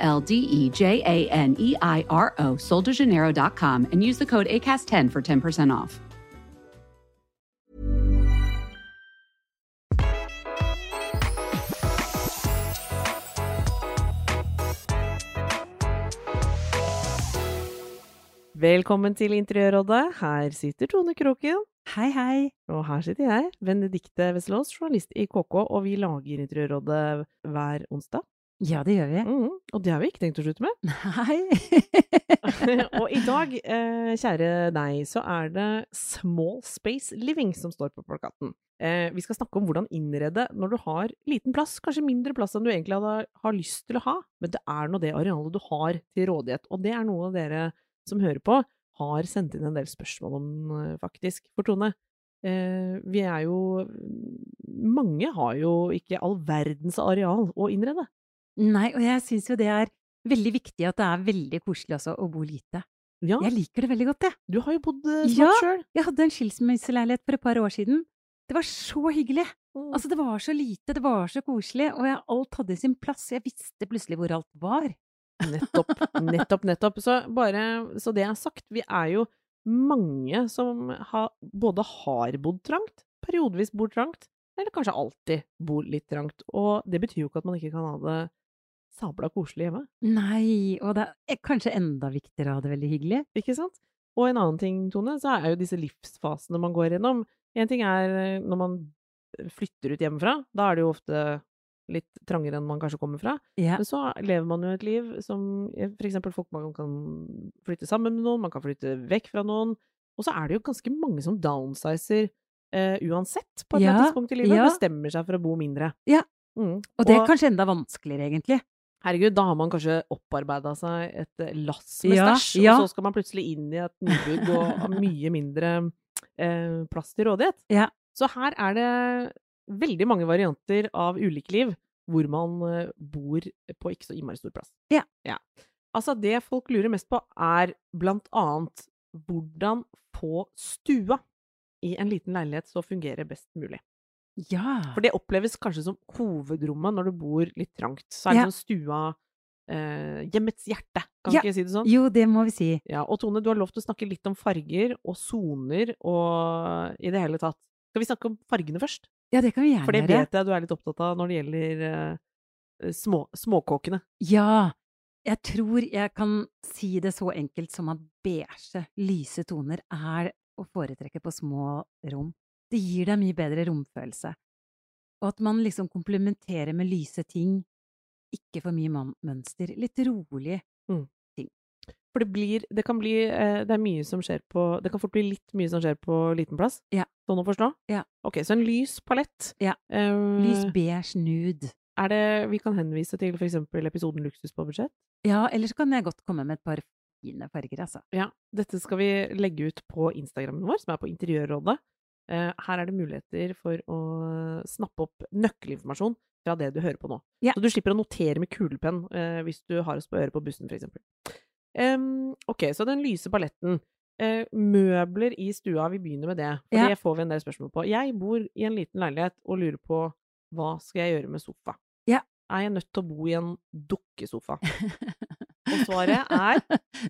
L D E J A N E I R O, soldejaneiro.com, and use the code ACAST10 for 10% off. Velkommen til Interiørrådet. Her sitter Tone Kroken. Hei, hei. Og her sitter jeg, Benedikte Wesselås, journalist i KK, og vi lager Interiørrådet hver onsdag. Ja, det gjør vi. Mm, og det har vi ikke tenkt å slutte med. Nei. og i dag, eh, kjære deg, så er det Small Space Living som står på plakaten. Eh, vi skal snakke om hvordan innrede når du har liten plass, kanskje mindre plass enn du egentlig hadde, har lyst til å ha, men det er nå det arealet du har til rådighet, og det er noe dere som hører på, har sendt inn en del spørsmål om, eh, faktisk. For Tone, eh, vi er jo Mange har jo ikke all verdens areal å innrede. Nei, og jeg syns jo det er veldig viktig at det er veldig koselig også å bo lite. Ja, Jeg liker det veldig godt, jeg. du har jo bodd eh, Ja. sjøl. Jeg hadde en skilsmisseleilighet for et par år siden. Det var så hyggelig! Mm. Altså, det var så lite, det var så koselig, og jeg, alt hadde sin plass. Jeg visste plutselig hvor alt var. Nettopp, nettopp, nettopp. Så bare så det er sagt, vi er jo mange som har, både har bodd trangt, periodevis bor trangt, eller kanskje alltid bor litt trangt. Og det betyr jo ikke at man ikke kan ha det sabla koselig hjemme, Nei, og det er kanskje enda viktigere å ha det veldig hyggelig. ikke sant? Og en annen ting, Tone, så er jo disse livsfasene man går gjennom. En ting er eh, når man flytter ut hjemmefra, da er det jo ofte litt trangere enn man kanskje kommer fra. Ja. Men så lever man jo et liv som f.eks. for eksempel folk man kan flytte sammen med noen, man kan flytte vekk fra noen. Og så er det jo ganske mange som downsizer eh, uansett på et eller Ja, tidspunkt i livet. ja. Bestemmer seg for å bo mindre. Ja. Mm. Og det er kanskje enda vanskeligere, egentlig. Herregud, da har man kanskje opparbeida seg et eh, lass med Ja, stæsj, ja. og så skal man plutselig inn i et nybygg og ha mye mindre eh, plass til rådighet. Ja. Så her er det veldig mange varianter av ulikeliv hvor man eh, bor på ikke så innmari stor plass. Ja. Altså, det folk lurer mest på, er blant annet hvordan få stua i en liten leilighet så fungerer best mulig. Ja. For det oppleves kanskje som hovedrommet når du bor litt trangt. Så er det Ja. sånn stua eh, Hjemmets hjerte, kan Ja. ikke jeg si det sånn? Jo, det må vi si. Ja, og Tone, du har lov til å snakke litt om farger og soner og i det hele tatt. Skal vi snakke om fargene først? Ja, det kan vi gjerne gjøre. For det vet jeg du er litt opptatt av når det gjelder eh, små, småkåkene. Ja, jeg tror jeg kan si det så enkelt som at beige, lyse toner er å foretrekke på små rom. Det gir deg mye bedre romfølelse. Og at man liksom komplementerer med lyse ting, ikke for mye mønster, litt rolig. For det blir Det kan bli eh, Det er mye som skjer på Det kan fort bli litt mye som skjer på liten plass. Ja. Sånn å forstå? Ja. Ok, så en lys palett. Ja. Um, Lys beige nude. Er det Vi kan henvise til for eksempel episoden Luksus på budsjett? Ja, ellers kan jeg godt komme med et par fine farger, altså. Ja, dette skal vi legge ut på Instagrammen vår, som er på Interiørrådet. Eh, her er det muligheter for å snappe opp nøkkelinformasjon fra det du hører på nå. Ja. Så du slipper å notere med kulepenn eh, hvis du har oss på øret på bussen, for eksempel. Ok, så den lyse balletten. Uh, møbler i stua, vi begynner med det. For Ja. det får vi en del spørsmål på. Jeg bor i en liten leilighet og lurer på hva skal jeg gjøre med sofa? Ja. Er jeg nødt til å bo i en dukkesofa? Og svaret er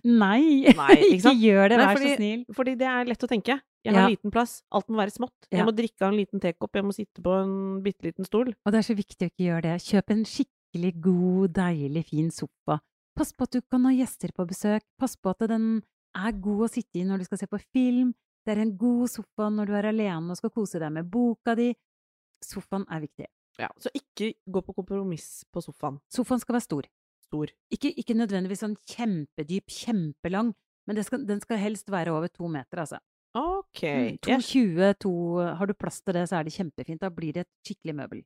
Nei, Nei, ikke sant? gjør det, Nei, vær fordi- så snill. Fordi det er lett å tenke. Jeg har Ja. liten plass. Alt må være smått. Jeg må drikke av en liten tekopp. Jeg må sitte på en bitte liten stol. Og det er så viktig å ikke gjøre det. Kjøp en skikkelig god, deilig, fin sofa. Pass på at du kan ha gjester på besøk. Pass på at den er god å sitte i når du skal se på film. Det er en god sofa når du er alene og skal kose deg med boka di. Sofaen er viktig. Ja, så ikke gå på kompromiss på sofaen. Sofaen skal være stor. Stor. Ikke, ikke nødvendigvis sånn kjempedyp, kjempelang, men skal, den skal helst være over to meter, altså. Ok. Mm, Jeg, 2,20, to, har du plass til det, så er det kjempefint. Da blir det et skikkelig møbel.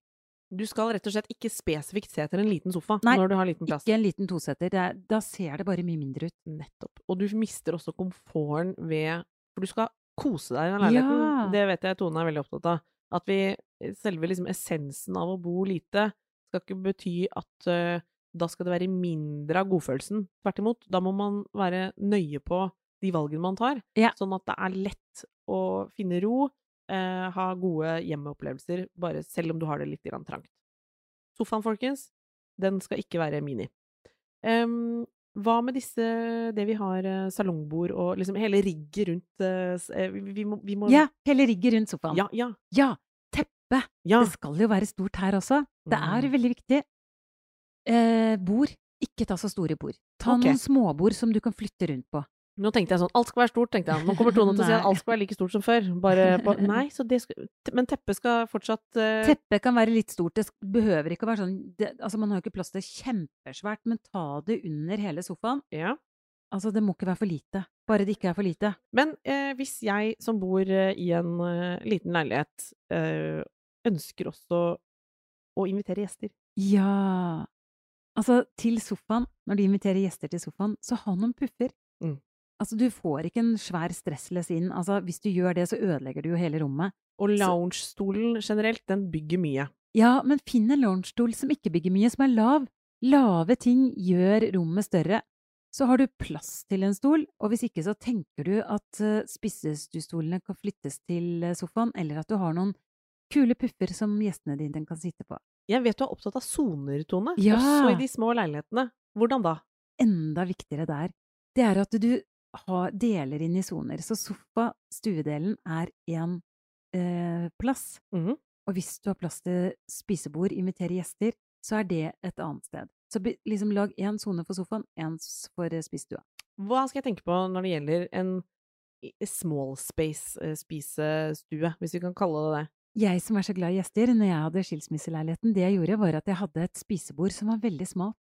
Du skal rett og slett ikke spesifikt se etter en liten sofa Nei, når du har liten plass. Ikke en liten toseter. Det er, da ser det bare mye mindre ut. Nettopp. Og du mister også komforten ved For du skal kose deg i den leiligheten. Ja. Det vet jeg Tone er veldig opptatt av. At vi Selve liksom essensen av å bo lite skal ikke bety at uh, da skal det være mindre av godfølelsen. Tvert imot. Da må man være nøye på de valgene man tar, Ja. sånn at det er lett å finne ro, eh, ha gode hjemmeopplevelser, bare selv om du har det litt trangt. Sofaen, folkens, den skal ikke være mini. Um, hva med disse, det vi har, eh, salongbord og liksom hele rigget rundt eh, eh, vi, vi, må, vi må Ja, hele rigget rundt sofaen. Ja, ja, Ja, teppe. ja. Det skal jo være stort her også. Det er Mm. veldig viktig. Eh, bord. Ikke ta så store bord. Ta okay. noen småbord som du kan flytte rundt på. Nå tenkte jeg sånn, alt skal være stort, tenkte jeg. Nå kommer Tone til å si at alt skal være like stort som før. Bare på, nei, så det skal, men teppet skal fortsatt uh... Teppet kan være litt stort. Det behøver ikke å være sånn det, Altså, man har jo ikke plass til kjempesvært, men ta det under hele sofaen. Ja. Altså, det må ikke være for lite. Bare det ikke er for lite. Men eh, hvis jeg som bor eh, i en eh, liten leilighet, eh, ønsker også å invitere gjester Ja Altså, til sofaen, når du inviterer gjester til sofaen, så ha noen puffer. Mm. Altså, du får ikke en svær stressless inn. Altså, hvis du gjør det, så ødelegger du jo hele rommet. Og loungestolen generelt, den bygger mye. Ja, men finn en loungestol som ikke bygger mye, som er lav. Lave ting gjør rommet større. Så har du plass til en stol, og hvis ikke så tenker du at uh, spissestuestolene kan flyttes til eh, sofaen, eller at du har noen kule puffer som gjestene dine kan sitte på. Jeg vet du er opptatt av soner, Tone. Ja. Også i de små leilighetene. Hvordan da? Enda viktigere der, det er at du har, deler inn i soner. Så sofa, stuedelen, er én eh, plass. Mhm. Og hvis du har plass til spisebord, invitere gjester, så er det et annet sted. Så liksom lag én sone for sofaen, én for eh, spisestua. Hva skal jeg tenke på når det gjelder en small space eh, hvis vi kan kalle det det? Jeg som er så glad i gjester, når jeg hadde skilsmisseleiligheten, det jeg gjorde, var at jeg hadde et spisebord som var veldig smalt.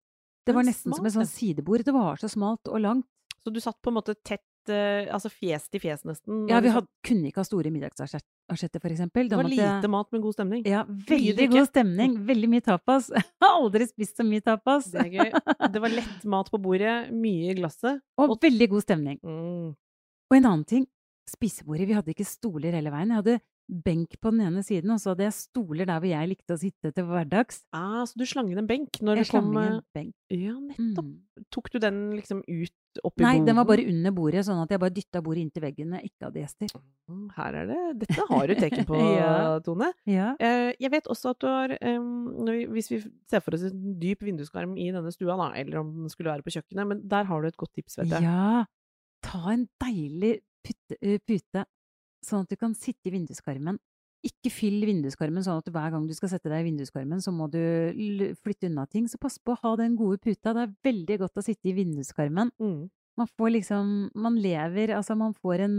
Det var nesten som et sånn sidebord. Det var så smalt og langt. Så du satt på en måte tett, eh, altså fjes til fjes nesten? Ja, vi hadde, kunne ikke ha store middagsasjetter, for eksempel. Det var måtte lite mat med god stemning. Ja, veldig god stemning. Veldig mye tapas. Jeg har aldri spist så mye tapas. Det er gøy. Det var lett mat på bordet, mye i glasset. Og veldig god stemning. Mm. Og en annen ting, spisebordet. Vi hadde ikke stoler hele veien. Jeg hadde benk på den ene siden, og så hadde jeg stoler der hvor jeg likte å sitte til hverdags. Ah, så du slang inn en benk når Jeg det kom slang inn eh, en benk. Ja, nettopp. Mm. Tok du den liksom ut oppi Nei, den var bare under bordet, sånn at jeg bare dytta bordet inntil veggen når jeg ikke hadde gjester. Mm, Her er det Dette har du teken på, Ja. Tone. Ja. Eh, jeg vet også at du har Hvis vi ser for oss en dyp vinduskarm i denne stua, da, eller om den skulle være på kjøkkenet, men der har du et godt tips, vet jeg. ja. Ta en deilig pute, eh, pute, sånn at du kan sitte i vinduskarmen. Ikke fyll vinduskarmen sånn at hver gang du skal sette deg i vinduskarmen, så må du flytte unna ting. Så pass på å ha den gode puta. Det er veldig godt å sitte i vinduskarmen. Mm. Man får liksom Man lever Altså, man får en,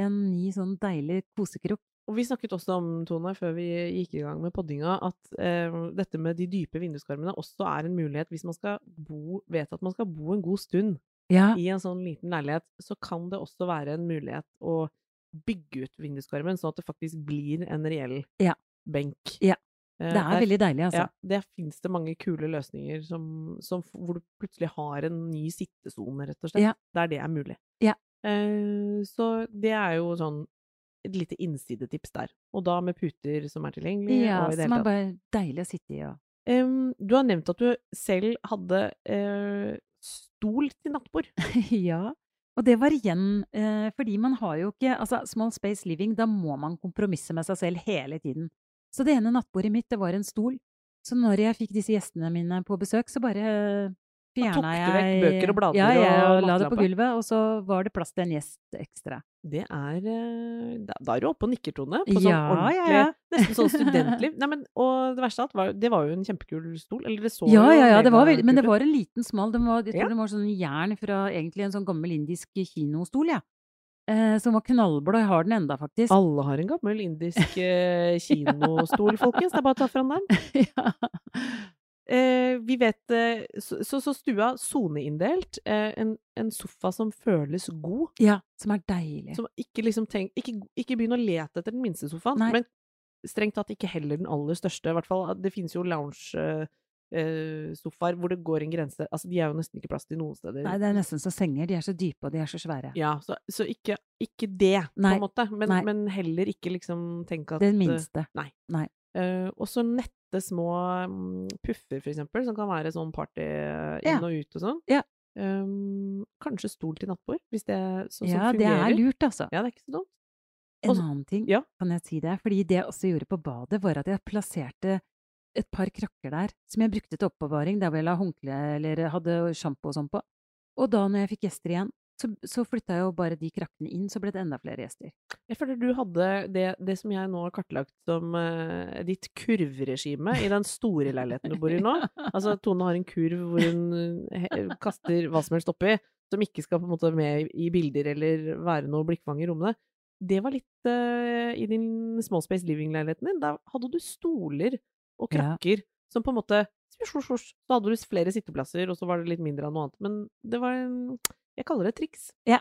en ny sånn deilig kosekrok. Og vi snakket også om, Tone, før vi gikk i gang med poddinga, at eh, dette med de dype vinduskarmene også er en mulighet hvis man skal bo, vet at man skal bo en god stund Ja. i en sånn liten leilighet, så kan det også være en mulighet å bygge ut vinduskarmen, sånn at det faktisk blir en reell Ja. benk. Ja. Eh, Det er der- veldig deilig, altså. Ja, der finnes det mange kule løsninger som, som, hvor du plutselig har en ny sittesone, rett og slett. Ja. Der det er mulig. Ja. Uh, så det er jo sånn et lite innsidetips der. Og da med puter som er tilgjengelig. Ja, og i det som er bare deilig å sitte i Ja. Um, du har nevnt at du selv hadde uh, stol til nattbord. Ja. Og det var igjen eh, fordi man har jo ikke Altså, Small Space Living, da må man kompromisse med seg selv hele tiden. Så det ene nattbordet mitt, det var en stol. Så når jeg fikk disse gjestene mine på besøk, så bare Da tok du jeg vekk bøker og blader Ja, jeg og la det på gulvet, og så var det plass til en gjest ekstra. Det er eh, Da, da er du oppe og nikker, Tone. På sånn Ja, ja, ordentlig ja. Nesten sånn studentliv. Nei, men, og det verste av alt, var, det var jo en kjempekul stol. Eller det så Ja, ja, ja, det var veldig, men det var en liten, smal den var, Jeg tror Ja. den var sånn jern fra egentlig en sånn gammel indisk kinostol. Ja. Eh, som var knallblå. Jeg har den enda, faktisk. Alle har en gammel indisk eh, kinostol, folkens. Det er bare å ta fram den. ja. Eh, vi vet eh, så, så, så stua soneinndelt. Eh, en, en sofa som føles god. ja, som er deilig. Som ikke liksom tenk, ikke, ikke begynn å lete etter den minste sofaen, Nei. men strengt tatt ikke heller den aller største. I hvert fall, det finnes jo lounge-sofaer hvor det går en grense Altså, de er jo nesten ikke plass til noen steder. Nei, det er nesten så senger. De er så dype, og de er så svære. Ja, så, så ikke, ikke det, på en måte. Men, nei. men heller ikke liksom tenke at Det eh, minste. Nei. Nei. Uh, og så nette små mm, puffer, for eksempel, som kan være sånn party Ja. inn og ut og sånn. Ja. Um, kanskje stol til nattbord, hvis det så, Ja, som det er lurt, altså. Ja, det er ikke så dumt. En annen ting, ja. kan jeg si det? Fordi det jeg også gjorde på badet, var at jeg plasserte et par krakker der som jeg brukte til oppbevaring der hvor jeg la håndkle eller hadde sjampo og sånn på. Og da når jeg fikk gjester igjen, så, så flytta jo bare de krakkene inn, så ble det enda flere gjester. Jeg føler du hadde det, det som jeg nå har kartlagt som uh, ditt kurvregime i den store leiligheten du bor i nå. Altså, Tone har en kurv hvor hun eh, he- kaster hva som helst oppi, som ikke skal på en måte med i bilder eller være noe blikkfang i rommene. Det var litt uh, i din Small Space Living-leiligheten din. Da hadde du stoler og Ja. krakker som på en måte Så hadde du flere sitteplasser, og så var det litt mindre av noe annet. Men det var en Jeg kaller det triks. Ja,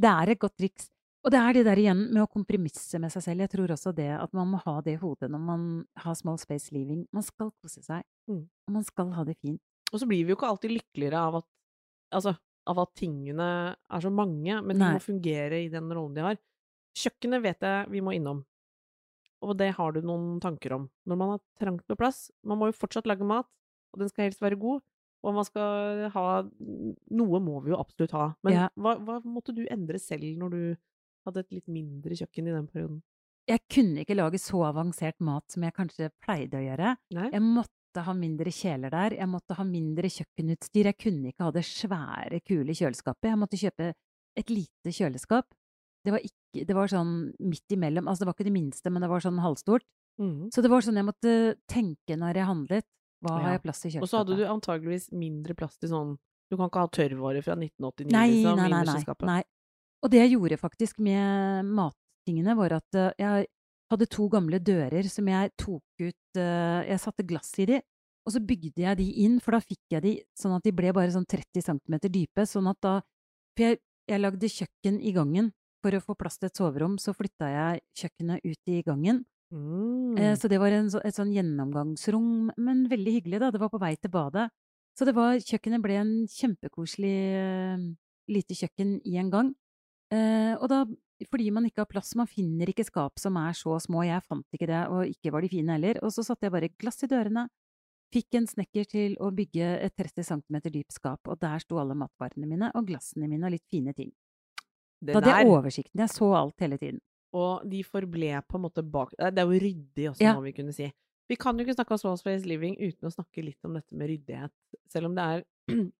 Det er et godt triks. Og det er det der igjen med å kompromisse med seg selv. Jeg tror også det at man må ha det i hodet når man har small space living. Man skal kose seg, Mm. og man skal ha det fint. Og så blir vi jo ikke alltid lykkeligere av at Altså, av at tingene er så mange, men de Nei. må fungere i den rollen de har. Kjøkkenet vet jeg vi må innom, og det har du noen tanker om. Når man har trangt med plass Man må jo fortsatt lage mat, og den skal helst være god. Og man skal ha Noe må vi jo absolutt ha. Men Ja. hva, hva måtte du endre selv når du hadde et litt mindre kjøkken i den perioden? Jeg kunne ikke lage så avansert mat som jeg kanskje pleide å gjøre. Nei? Jeg måtte ha mindre kjeler der, jeg måtte ha mindre kjøkkenutstyr, jeg kunne ikke ha det svære, kule kjøleskapet. Jeg måtte kjøpe et lite kjøleskap. Det var, ikke, det var sånn midt imellom, altså det var ikke det minste, men det var sånn halvstort. Mm. Så det var sånn jeg måtte tenke når jeg handlet. Hva har jeg plass i kjøleskapet? Og så hadde du antageligvis mindre plass til sånn Du kan ikke ha tørrvarer fra 1989, Nei, liksom, nei, nei, nei, nei. Og det jeg gjorde faktisk med mattingene, var at eh, jeg hadde to gamle dører som jeg tok ut eh, Jeg satte glass i de, og så bygde jeg de inn, for da fikk jeg de sånn at de ble bare sånn 30 cm dype. Sånn at da For jeg, jeg lagde kjøkken i gangen. For å få plass til et soverom, så flytta jeg kjøkkenet ut i gangen. Mm. Eh, Så det var en, et sånn gjennomgangsrom, men veldig hyggelig, da. Det var på vei til badet. Så det var, kjøkkenet ble en kjempekoselig eh, lite kjøkken i en gang. Eh, og da, fordi man ikke har plass, man finner ikke skap som er så små, jeg fant ikke det, og ikke var de fine heller, og så satte jeg bare glass i dørene. Fikk en snekker til å bygge et 30 cm dypt skap, og der sto alle matvarene mine og glassene mine og litt fine ting. det Da hadde jeg oversikten, jeg så alt hele tiden. Og de forble på en måte bak eh, Det er jo ryddig også, Ja. må vi kunne si. Vi kan jo ikke snakke om Small Space Living uten å snakke litt om dette med ryddighet, selv om det er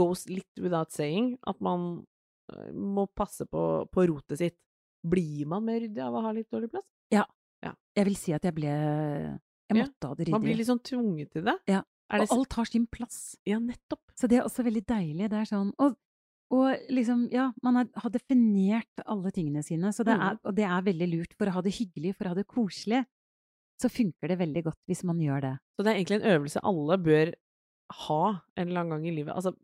goes litt without saying at man eh, må passe på, på rotet sitt. Blir man mer ryddig av å ha litt dårlig plass? Ja. Jeg vil si at jeg ble Jeg Ja, måtte ha det ryddig. Man blir liksom tvunget til det. Ja, Er det Og alt har sin plass. Ja, nettopp. Så det er også veldig deilig. Det er sånn Og, og liksom, ja, man har definert alle tingene sine, så det Mm. er, og det er veldig lurt for å ha det hyggelig, for å ha det koselig. Så funker det veldig godt hvis man gjør det. Så det er egentlig en øvelse alle bør ha en eller annen gang i livet. Altså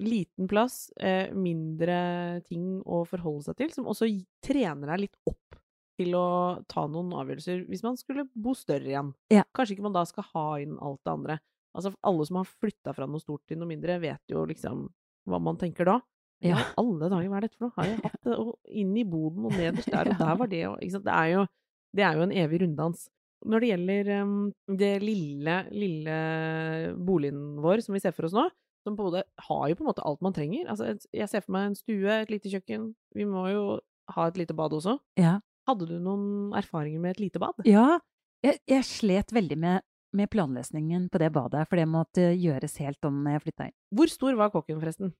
liten plass, eh, mindre ting å forholde seg til, som også trener deg litt opp til å ta noen avgjørelser hvis man skulle bo større igjen. Ja. Kanskje ikke man da skal ha inn alt det andre. Altså alle som har flytta fra noe stort til noe mindre, vet jo liksom hva man tenker da. Ja. Alle dager, hva er dette for noe? Har jeg hatt det og inn i boden og nederst der, og der var det, og. Det er jo, det er jo en evig runddans. Når det gjelder um, det lille, lille boligen vår som vi ser for oss nå, som på en har jo på en måte alt man trenger. Altså, jeg ser for meg en stue, et lite kjøkken. Vi må jo ha et lite bad også. Ja. Hadde du noen erfaringer med et lite bad? Ja, jeg, jeg slet veldig med, med planløsningen på det badet, for det måtte gjøres helt om når jeg flytta inn. Hvor stor var kåken, forresten?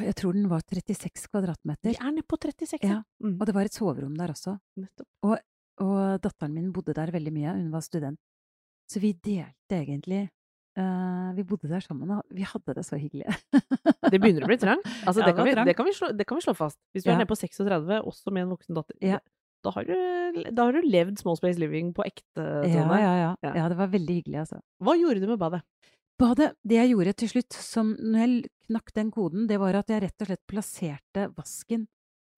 Jeg tror den var 36 kvadratmeter, Vi er nede på 36, Ja. Mm, og det var et soverom der også. nettopp. Og datteren min bodde der veldig mye, hun var student. Så vi delte egentlig uh, Vi bodde der sammen, og vi hadde det så hyggelig. Det begynner å bli trangt. Altså, Ja, det, det kan var vi, trangt. det, kan vi slå, det kan vi slå fast. Hvis du Ja. er nede på 36, også med en voksen datter, Ja. Da, har du, da har du levd small space living på ekte, ja, ja, ja, Ja. ja. det var veldig hyggelig, altså. Hva gjorde du med badet? Badet, det jeg gjorde til slutt, som når jeg knakk den koden, det var at jeg rett og slett plasserte vasken,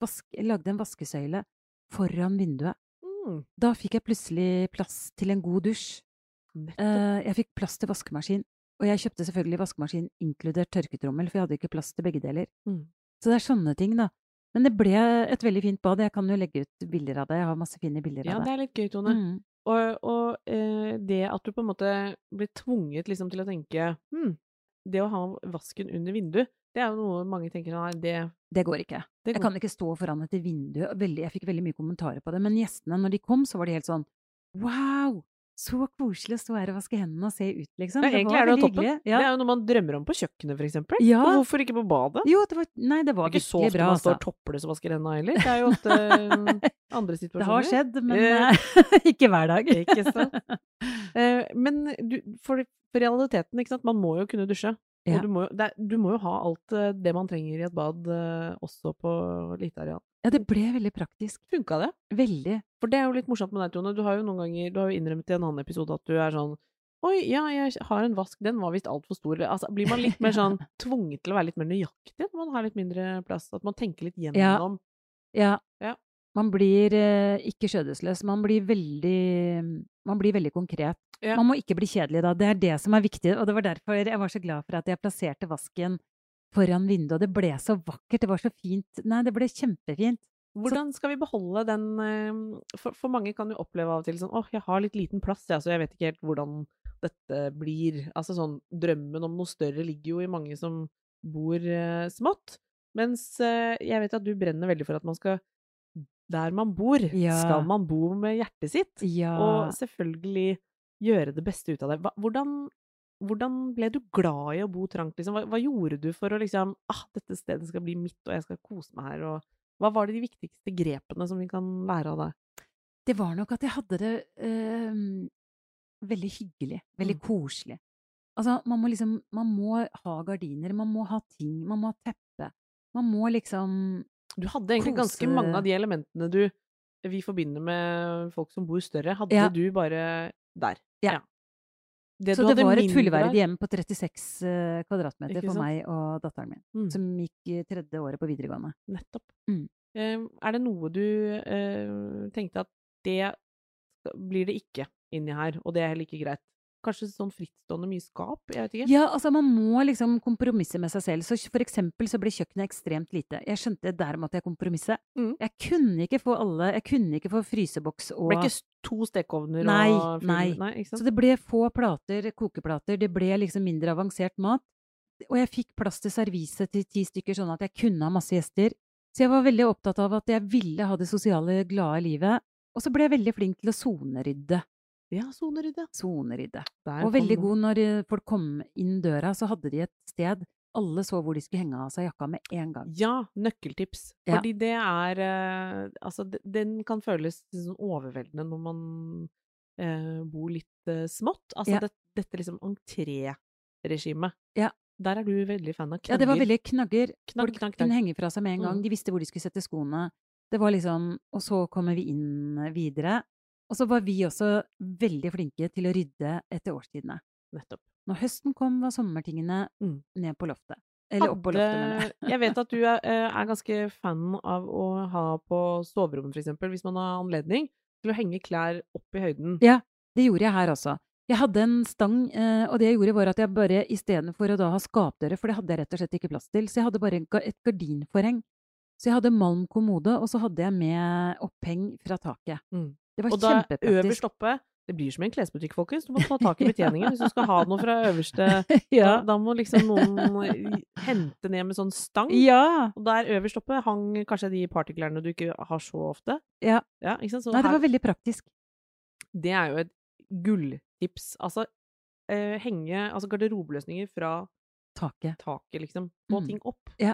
vask, lagde en vaskesøyle foran vinduet. Mm. Da fikk jeg plutselig plass til en god dusj. Eh, jeg fikk plass til vaskemaskin. Og jeg kjøpte selvfølgelig vaskemaskin inkludert tørketrommel, for jeg hadde ikke plass til begge deler. Mm. Så det er sånne ting, da. Men det ble et veldig fint bad. Jeg kan jo legge ut bilder av det. Jeg har masse fine bilder Ja, av det Ja, det. er litt gøy, Tone. Mm. Og, og eh, det at du på en måte blir tvunget liksom til å tenke hm, det å ha vasken under vinduet, det er jo noe mange tenker nei, det, Det går ikke. det Jeg kan ikke stå foran et vindu. Veldig, jeg fikk veldig mye kommentarer på det. Men gjestene, når de kom, så var de helt sånn Wow! Så koselig å stå her og vaske hendene og se ut, liksom. Ja, egentlig er det jo toppen. Ja. Det er jo noe man drømmer om på kjøkkenet, for eksempel. Ja. Og hvorfor ikke på badet? Jo, det var Nei, det Det var er ikke så ofte bra, man står altså. toppløs og vasker hendene heller. Det er jo ofte eh, andre situasjoner. Det har skjedd, men eh, ikke hver dag. Ikke sant? Uh, men du, for, for realiteten, ikke sant, man må jo kunne dusje. Ja. Du må, det du må jo ha alt eh, det man trenger i et bad, eh, også på lite areal. Ja, det ble veldig praktisk. Funka det? Veldig. For det er jo litt morsomt med deg, Tone. Du har jo noen ganger Du har jo innrømmet i en annen episode at du er sånn Oi, ja, jeg har en vask, den var visst altfor stor. Altså, blir man litt mer sånn tvunget til å være litt mer nøyaktig når man har litt mindre plass? At man tenker litt gjennom Ja. Ja. Man blir eh, ikke skjødesløs. Man blir veldig Man blir veldig konkret. Ja. Man må ikke bli kjedelig da. Det er det som er viktig. Og det var derfor jeg var så glad for at jeg plasserte vasken foran vinduet. Det ble så vakkert. Det var så fint. Nei, det ble kjempefint. Hvordan skal vi beholde den eh, for, for mange kan jo oppleve av og til sånn åh, jeg har litt liten plass, jeg, så jeg vet ikke helt hvordan dette blir. Altså sånn drømmen om noe større ligger jo i mange som bor eh, smått. Mens eh, jeg vet at du brenner veldig for at man skal Der man bor, Ja. skal man bo med hjertet sitt. Ja. Og selvfølgelig gjøre det beste ut av det. Hvordan, hvordan ble du glad i å bo trangt, liksom? Hva, hva gjorde du for å liksom ah, dette stedet skal bli mitt, og jeg skal kose meg her, og hva var de viktigste grepene som vi kan lære av deg? Det var nok at jeg hadde det øh, veldig hyggelig. Veldig Mm. koselig. Altså, man må liksom Man må ha gardiner, man må ha ting, man må ha teppe. Man må liksom Du hadde egentlig ganske mange av de elementene du vi forbinder med folk som bor større, hadde Ja. du bare der. Ja. Det Så det var et mindre fullverdig hjem på 36 eh, kvadratmeter for meg og datteren min, Mm. som gikk tredje året på videregående. Nettopp. Mm. Uh, er det noe du uh, tenkte at det blir det ikke inni her, og det er heller ikke greit? Kanskje sånn frittstående mye skap? Jeg vet ikke. Ja, altså man må liksom kompromisse med seg selv. Så for eksempel så ble kjøkkenet ekstremt lite. Jeg skjønte der måtte jeg kompromisse. Mm. Jeg kunne ikke få alle, jeg kunne ikke få fryseboks og Det ble ikke to stekeovner Nei, og nei. nei? Så det ble få plater, kokeplater, det ble liksom mindre avansert mat. Og jeg fikk plass til serviset til ti stykker, sånn at jeg kunne ha masse gjester. Så jeg var veldig opptatt av at jeg ville ha det sosiale, glade livet. Og så ble jeg veldig flink til å sonerydde. Ja, sonerydde. Sonerydde. Og veldig god når eh, folk kom inn døra, så hadde de et sted. Alle så hvor de skulle henge av seg jakka med en gang. Ja, nøkkeltips. Ja. Fordi det er eh, Altså, den kan føles sånn overveldende når man eh, bor litt eh, smått. Altså Ja. det, dette liksom entré-regimet. Ja. Der er du veldig fan av knagger. Ja, det var veldig knagger. Knag, Folk knagg, kunne henge fra seg med en gang. Mm. De visste hvor de skulle sette skoene. Det var liksom Og så kommer vi inn videre. Og så var vi også veldig flinke til å rydde etter årstidene. Nettopp. Når høsten kom, var sommertingene Mm. ned på loftet. Eller oppå loftet, jeg. vet at du er, eh, er ganske fan av å ha på soverommet, eksempel, hvis man har anledning, til å henge klær opp i høyden. Ja, det gjorde jeg her også. Jeg hadde en stang, eh, og det jeg gjorde var at jeg bare istedenfor å da ha skapdører, for det hadde jeg rett og slett ikke plass til, så jeg hadde bare et gardinforheng. Så jeg hadde malm kommode, og så hadde jeg med oppheng fra taket. Mm. Det var Og da øverst oppe Det blir som en klesbutikk, folkens. Du må ta tak i betjeningen hvis du skal ha noe fra øverste ja. Da, da må liksom noen hente ned med sånn stang. ja. Og der øverst oppe hang kanskje de partyklærne du ikke har så ofte. Ja. Ja, ikke sant? Så Nei, det var veldig praktisk. det er jo et gulltips. Altså eh, henge altså garderobeløsninger fra Taket. taket, liksom. Få Mm. ting opp. Ja.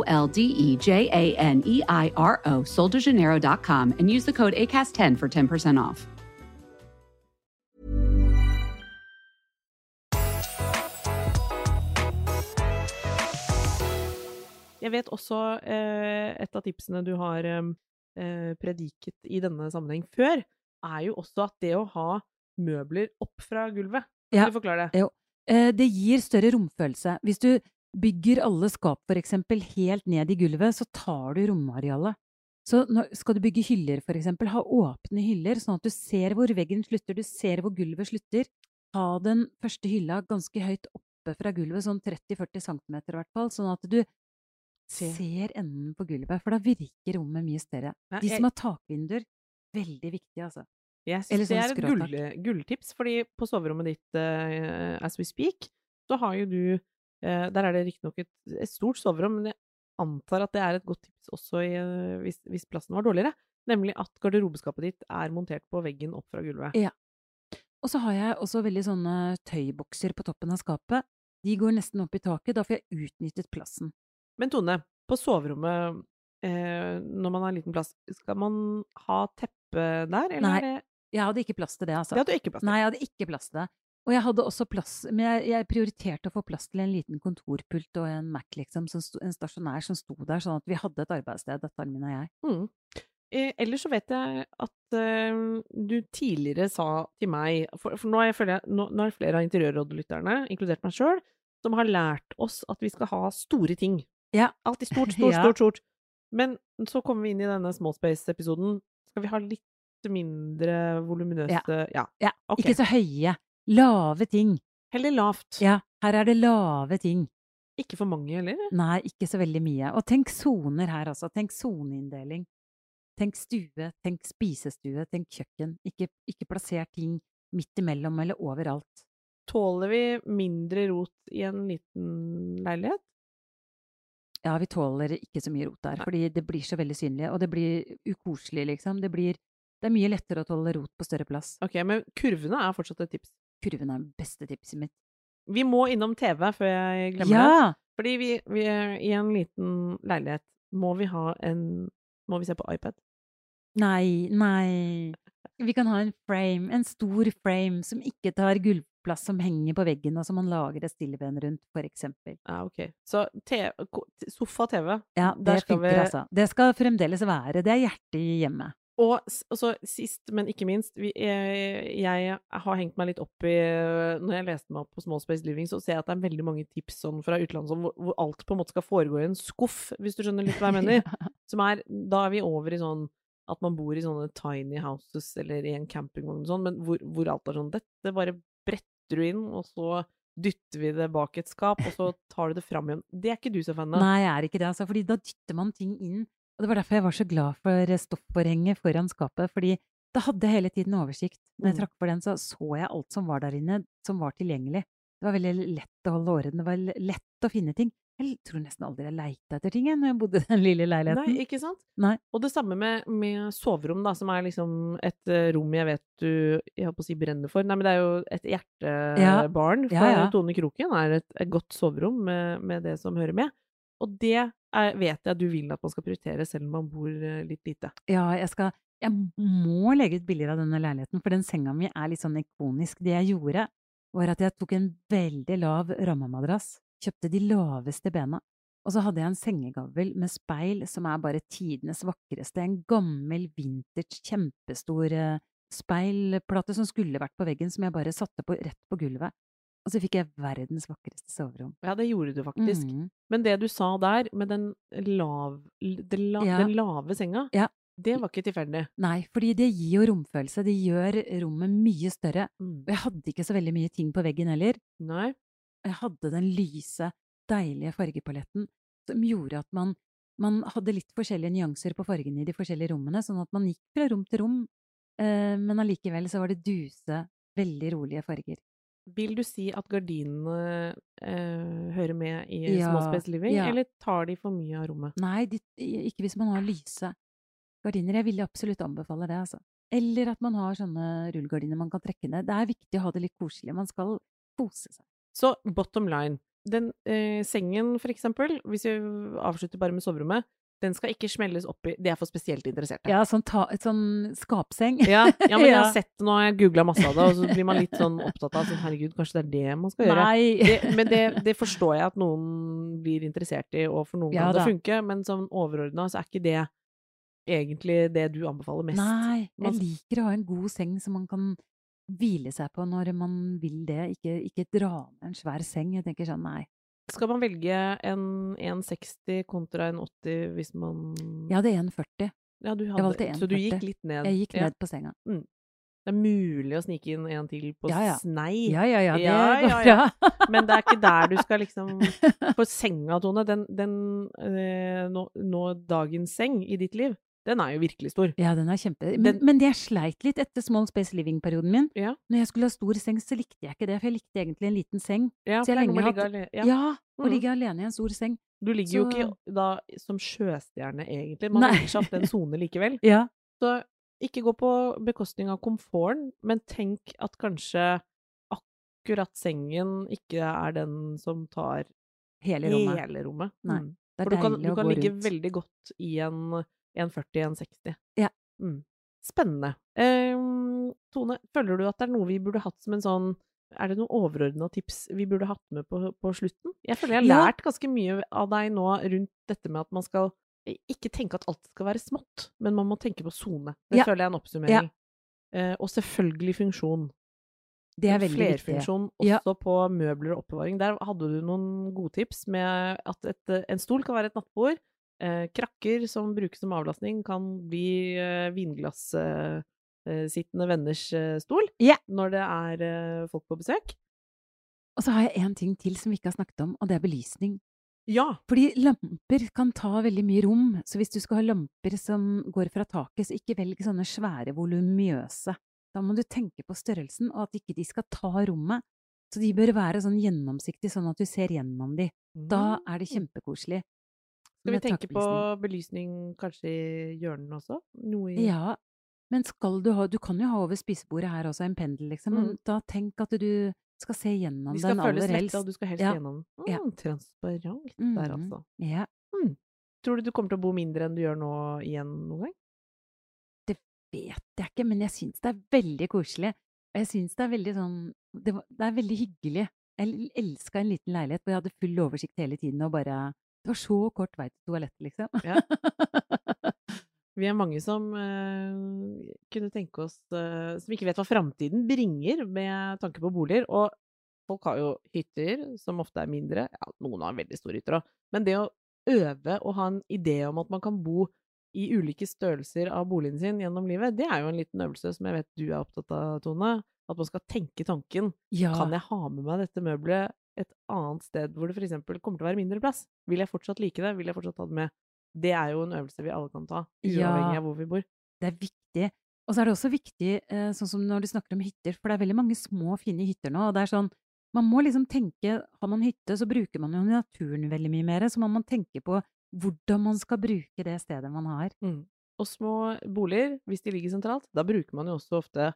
L D E J A N E I R O, soldejaneiro.com, and use the code ACAST10 for 10% off. Jeg vet også eh, et av tipsene du har eh, prediket i denne sammenheng før, er jo også at det å ha møbler opp fra gulvet. Kan Ja. du forklare det? Jo. Eh, Det gir større romfølelse. Hvis du bygger alle skap eksempel helt ned i gulvet, så tar du romarealet. Så skal du bygge hyller, eksempel, ha åpne hyller, sånn at du ser hvor veggen slutter, du ser hvor gulvet slutter. Ha den første hylla ganske høyt oppe fra gulvet, sånn 30-40 cm i hvert fall, sånn at du ser enden på gulvet, for da virker rommet mye større. De som har takvinduer, veldig viktig, altså. Jeg syns det sånn er et gull, gulltips, fordi på soverommet ditt, uh, as we speak, så har jo du Der er det riktignok et, et stort soverom, men jeg antar at det er et godt tips også i, eh, hvis, hvis plassen var dårligere. Nemlig at garderobeskapet ditt er montert på veggen opp fra gulvet. Ja. Og så har jeg også veldig sånne tøybokser på toppen av skapet. De går nesten opp i taket, da får jeg utnyttet plassen. Men Tone, på soverommet, eh, når man har liten plass, skal man ha teppe der, eller Nei, Jeg hadde ikke plass til det, altså. Det hadde du ikke plass til. Nei, jeg hadde ikke plass til det. Og jeg hadde også plass, men jeg, jeg prioriterte å få plass til en liten kontorpult og en Mac, liksom, som sto, en stasjonær som sto der, sånn at vi hadde et arbeidssted, datteren min og jeg. Mm. Eh, ellers så vet jeg at eh, du tidligere sa til meg For, for nå, er jeg, nå, nå er flere av interiørrådlytterne, inkludert meg sjøl, som har lært oss at vi skal ha store ting. Ja. Alltid stort, stort, Ja. stort, stort. Men så kommer vi inn i denne Small Space-episoden. Skal vi ha litt mindre voluminøse Ja. Ja, ok. Ikke så høye. Lave ting. Heller lavt. Ja, her er det lave ting. Ikke for mange heller. Nei, ikke så veldig mye. Og tenk soner her, også. Tenk soneinndeling. Tenk stue, tenk spisestue, tenk kjøkken. Ikke, ikke plasser ting midt imellom eller overalt. Tåler vi mindre rot i en liten leilighet? Ja, vi tåler ikke så mye rot der, Nei. fordi det blir så veldig synlig, og det blir ukoselig, liksom. Det blir Det er mye lettere å tåle rot på større plass. Ok, men kurvene er fortsatt et tips. Kurven er det beste tipset mitt. Vi må innom TV før jeg glemmer det. Fordi vi, vi i en liten leilighet må vi ha en Må vi se på iPad? Nei, nei. Vi kan ha en frame, en stor frame, som ikke tar gulvplass, som henger på veggen, og som man lager et stilleben rundt, for eksempel. Ja, ok. Så sofa-TV. Ja, Der skal vi- altså. Det skal fremdeles være. Det er hjertet i hjemmet. Og, så sist, men ikke minst, vi, jeg, jeg har hengt meg litt opp i Når jeg leste meg opp på Small Space Living, så ser jeg at det er veldig mange tips sånn fra utlandet hvor, hvor alt på en måte skal foregå i en skuff, hvis du skjønner litt hva jeg mener. Som er Da er vi over i sånn at man bor i sånne tiny houses eller i en campingvogn og sånn, men hvor, hvor alt er sånn Dette bare bretter du inn, og så dytter vi det bak et skap, og så tar du det fram igjen. Det er ikke du så fan av. Nei, jeg er ikke det, altså. Fordi da dytter man ting inn. Og det var derfor jeg var så glad for stoffforhenget foran skapet. Fordi da hadde jeg hele tiden oversikt. Når jeg Mm. trakk på den, så så jeg alt som var der inne, som var tilgjengelig. Det var veldig lett å holde årene, Det var lett å finne ting. Jeg tror nesten aldri jeg leita etter ting jeg, når jeg bodde i den lille leiligheten. Nei, ikke sant? Nei. Og det samme med, med soverom, da, som er liksom et eh, rom jeg vet du jeg holdt på å si brenner for. Nei, men det er jo et hjertebarn for Ja, ja. Tone Kroken. er et, et godt soverom med, med det som hører med. Og det er, vet jeg du vil at man skal prioritere, selv om man bor eh, litt lite. Ja, jeg skal Jeg må legge ut bilder av denne leiligheten, for den senga mi er litt sånn ikonisk. Det jeg gjorde, var at jeg tok en veldig lav rammemadrass, kjøpte de laveste bena, og så hadde jeg en sengegavl med speil som er bare tidenes vakreste. En gammel, vintage, kjempestor eh, speilplate som skulle vært på veggen, som jeg bare satte på, rett på gulvet. Og så fikk jeg verdens vakreste soverom. Ja, det gjorde du faktisk. Mm. Men det du sa der, med den, lav, den, la, Ja. den lave senga, Ja. det var ikke tilfeldig. Nei, fordi det gir jo romfølelse. Det gjør rommet mye større. Mm. Og jeg hadde ikke så veldig mye ting på veggen heller. Nei. Jeg hadde den lyse, deilige fargepaletten. som gjorde at man, man hadde litt forskjellige nyanser på fargene i de forskjellige rommene, sånn at man gikk fra rom til rom, eh, men allikevel så var det duse, veldig rolige farger. Vil du si at gardinene eh, hører med i Ja, Small Space Living, ja. eller tar de for mye av rommet? Nei, de, ikke hvis man har lyse gardiner. Jeg ville absolutt anbefale det, altså. Eller at man har sånne rullegardiner man kan trekke ned. Det er viktig å ha det litt koselig. Man skal kose seg. Så bottom line, den eh, sengen for eksempel, hvis vi avslutter bare med soverommet, den skal ikke smelles opp i Det er for spesielt interesserte. Ja, sånn, ta, sånn skapseng. Ja, ja, men jeg har sett sett Nå har jeg googla masse av det, og så blir man litt sånn opptatt av sånn Herregud, kanskje det er det man skal gjøre. Det, men det, det forstår jeg at noen blir interessert i, og for noen Ja kan det da. funke, men sånn overordna så er ikke det egentlig det du anbefaler mest. Nei, jeg liker å ha en god seng som man kan hvile seg på når man vil det. Ikke, ikke dra ned en svær seng. Jeg tenker sånn, nei. Skal man velge en 1,60 kontra en 80 hvis man Jeg hadde 1,40. Ja, du jeg valgte 1,40. Så du gikk litt ned? Jeg gikk Ja. ned på senga. Det er mulig å snike inn en til på Ja, ja. snei. Ja, ja, ja, det Ja, går ja, ja. bra. Men det er ikke der du skal liksom For senga, Tone, den, den eh, nå, nå dagens seng i ditt liv, den er jo virkelig stor. Ja, den er kjempe... Men, Den- men det jeg sleit litt etter Small Space Living-perioden min. Ja. Når jeg skulle ha stor seng, så likte jeg ikke det, for jeg likte egentlig en liten seng. Ja, Så jeg lenge ligge hatt- ale- Ja, ja. å Mm. ligge alene i en stor seng. Du ligger jo ikke da som sjøstjerne, egentlig. Man har ikke hatt en sone likevel. Ja. Så ikke gå på bekostning av komforten, men tenk at kanskje akkurat sengen ikke er den som tar Hele rommet. hele rommet. Nei, Mm. Det er For du kan, For du å kan gå ligge rundt. veldig godt i en 1,40-1,60. Ja. Mm. Spennende. Um, Tone, føler du at det er noe vi burde hatt som en sånn Er det noen overordna tips vi burde hatt med på, på slutten? Jeg føler jeg har Ja. lært ganske mye av deg nå rundt dette med at man skal ikke tenke at alt skal være smått, men man må tenke på sone. Det Ja. føler jeg er en oppsummering. Eh, og selvfølgelig funksjon. Det er veldig viktig. Flerfunksjon Ja. også på møbler og oppbevaring. Der hadde du noen gode tips med at et, eh, en stol kan være et nattbord. Eh, krakker som brukes som avlastning, kan bli eh, vinglassittende venners eh, stol yeah. når det er folk på besøk. Og så har jeg en ting til som vi ikke har snakket om, og det er belysning. Ja! Fordi lamper kan ta veldig mye rom, så hvis du skal ha lamper som går fra taket, så ikke velg sånne svære, volumiøse. Da må du tenke på størrelsen, og at ikke de skal ta rommet. Så de bør være sånn gjennomsiktige, sånn at du ser gjennom de. Da er det kjempekoselig. Mm. Skal vi tenke på belysning kanskje i hjørnene også? Noe i Ja, men skal du ha Du kan jo ha over spisebordet her også en pendel, liksom, Mm. da tenk at du skal se gjennom den aller helst. Du skal føles lett, og du skal helst Ja. gjennom. Ja. Mm, transparent der, altså. Ja. Tror du du kommer til å bo mindre enn du gjør nå igjen noen gang? Det vet jeg ikke, men jeg syns det er veldig koselig. Og jeg syns det er veldig sånn det, det er veldig hyggelig. Jeg elska en liten leilighet hvor jeg hadde full oversikt hele tiden og bare Det var så kort vei til toalettet, liksom. Ja. Vi er mange som uh, kunne tenke oss uh, Som ikke vet hva framtiden bringer med tanke på boliger. Og folk har jo hytter som ofte er mindre. Ja, noen har veldig store hytter òg. Men det å øve og ha en idé om at man kan bo i ulike størrelser av boligen sin gjennom livet, det er jo en liten øvelse som jeg vet du er opptatt av, Tone. At man skal tenke tanken. ja. Kan jeg ha med meg dette møbelet et annet sted hvor det f.eks. kommer til å være mindre plass? Vil jeg fortsatt like det? Vil jeg fortsatt ha det med? Det er jo en øvelse vi alle kan ta, uavhengig av hvor vi bor. Det er viktig. Og så er det også viktig, eh, sånn som når du snakker om hytter, for det er veldig mange små, fine hytter nå, og det er sånn Man må liksom tenke Har man hytte, så bruker man jo naturen veldig mye mer, så man må tenke på hvordan man skal bruke det stedet man har. Mm. Og små boliger, hvis de ligger sentralt, da bruker man jo også ofte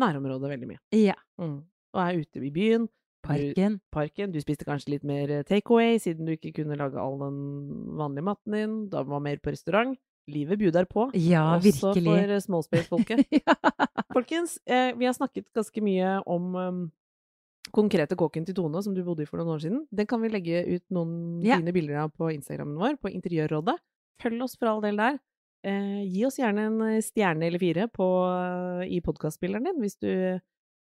nærområdet veldig mye. Ja. Mm. Og er ute i byen. Parken. Parken. Du spiste kanskje litt mer eh, takeaway siden du ikke kunne lage all den vanlige maten din. Da var mer på restaurant. Livet bjuder på. Ja, også virkelig. for eh, smallspace-folket. ja. Folkens, eh, vi har snakket ganske mye om um, konkrete kåken til Tone, som du bodde i for noen år siden. Den kan vi legge ut noen yeah. fine bilder av på Instagrammen vår, på Interiørrådet. Følg oss for all del der. Eh, gi oss gjerne en eh, stjerne eller fire på, i podkastspilleren din hvis du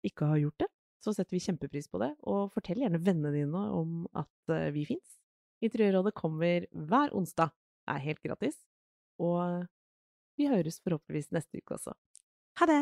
ikke har gjort det. Så setter vi kjempepris på det. Og fortell gjerne vennene dine om at eh, vi fins. Interiørrådet kommer hver onsdag. Det er helt gratis. Og vi høres forhåpentligvis neste uke også. Ha det!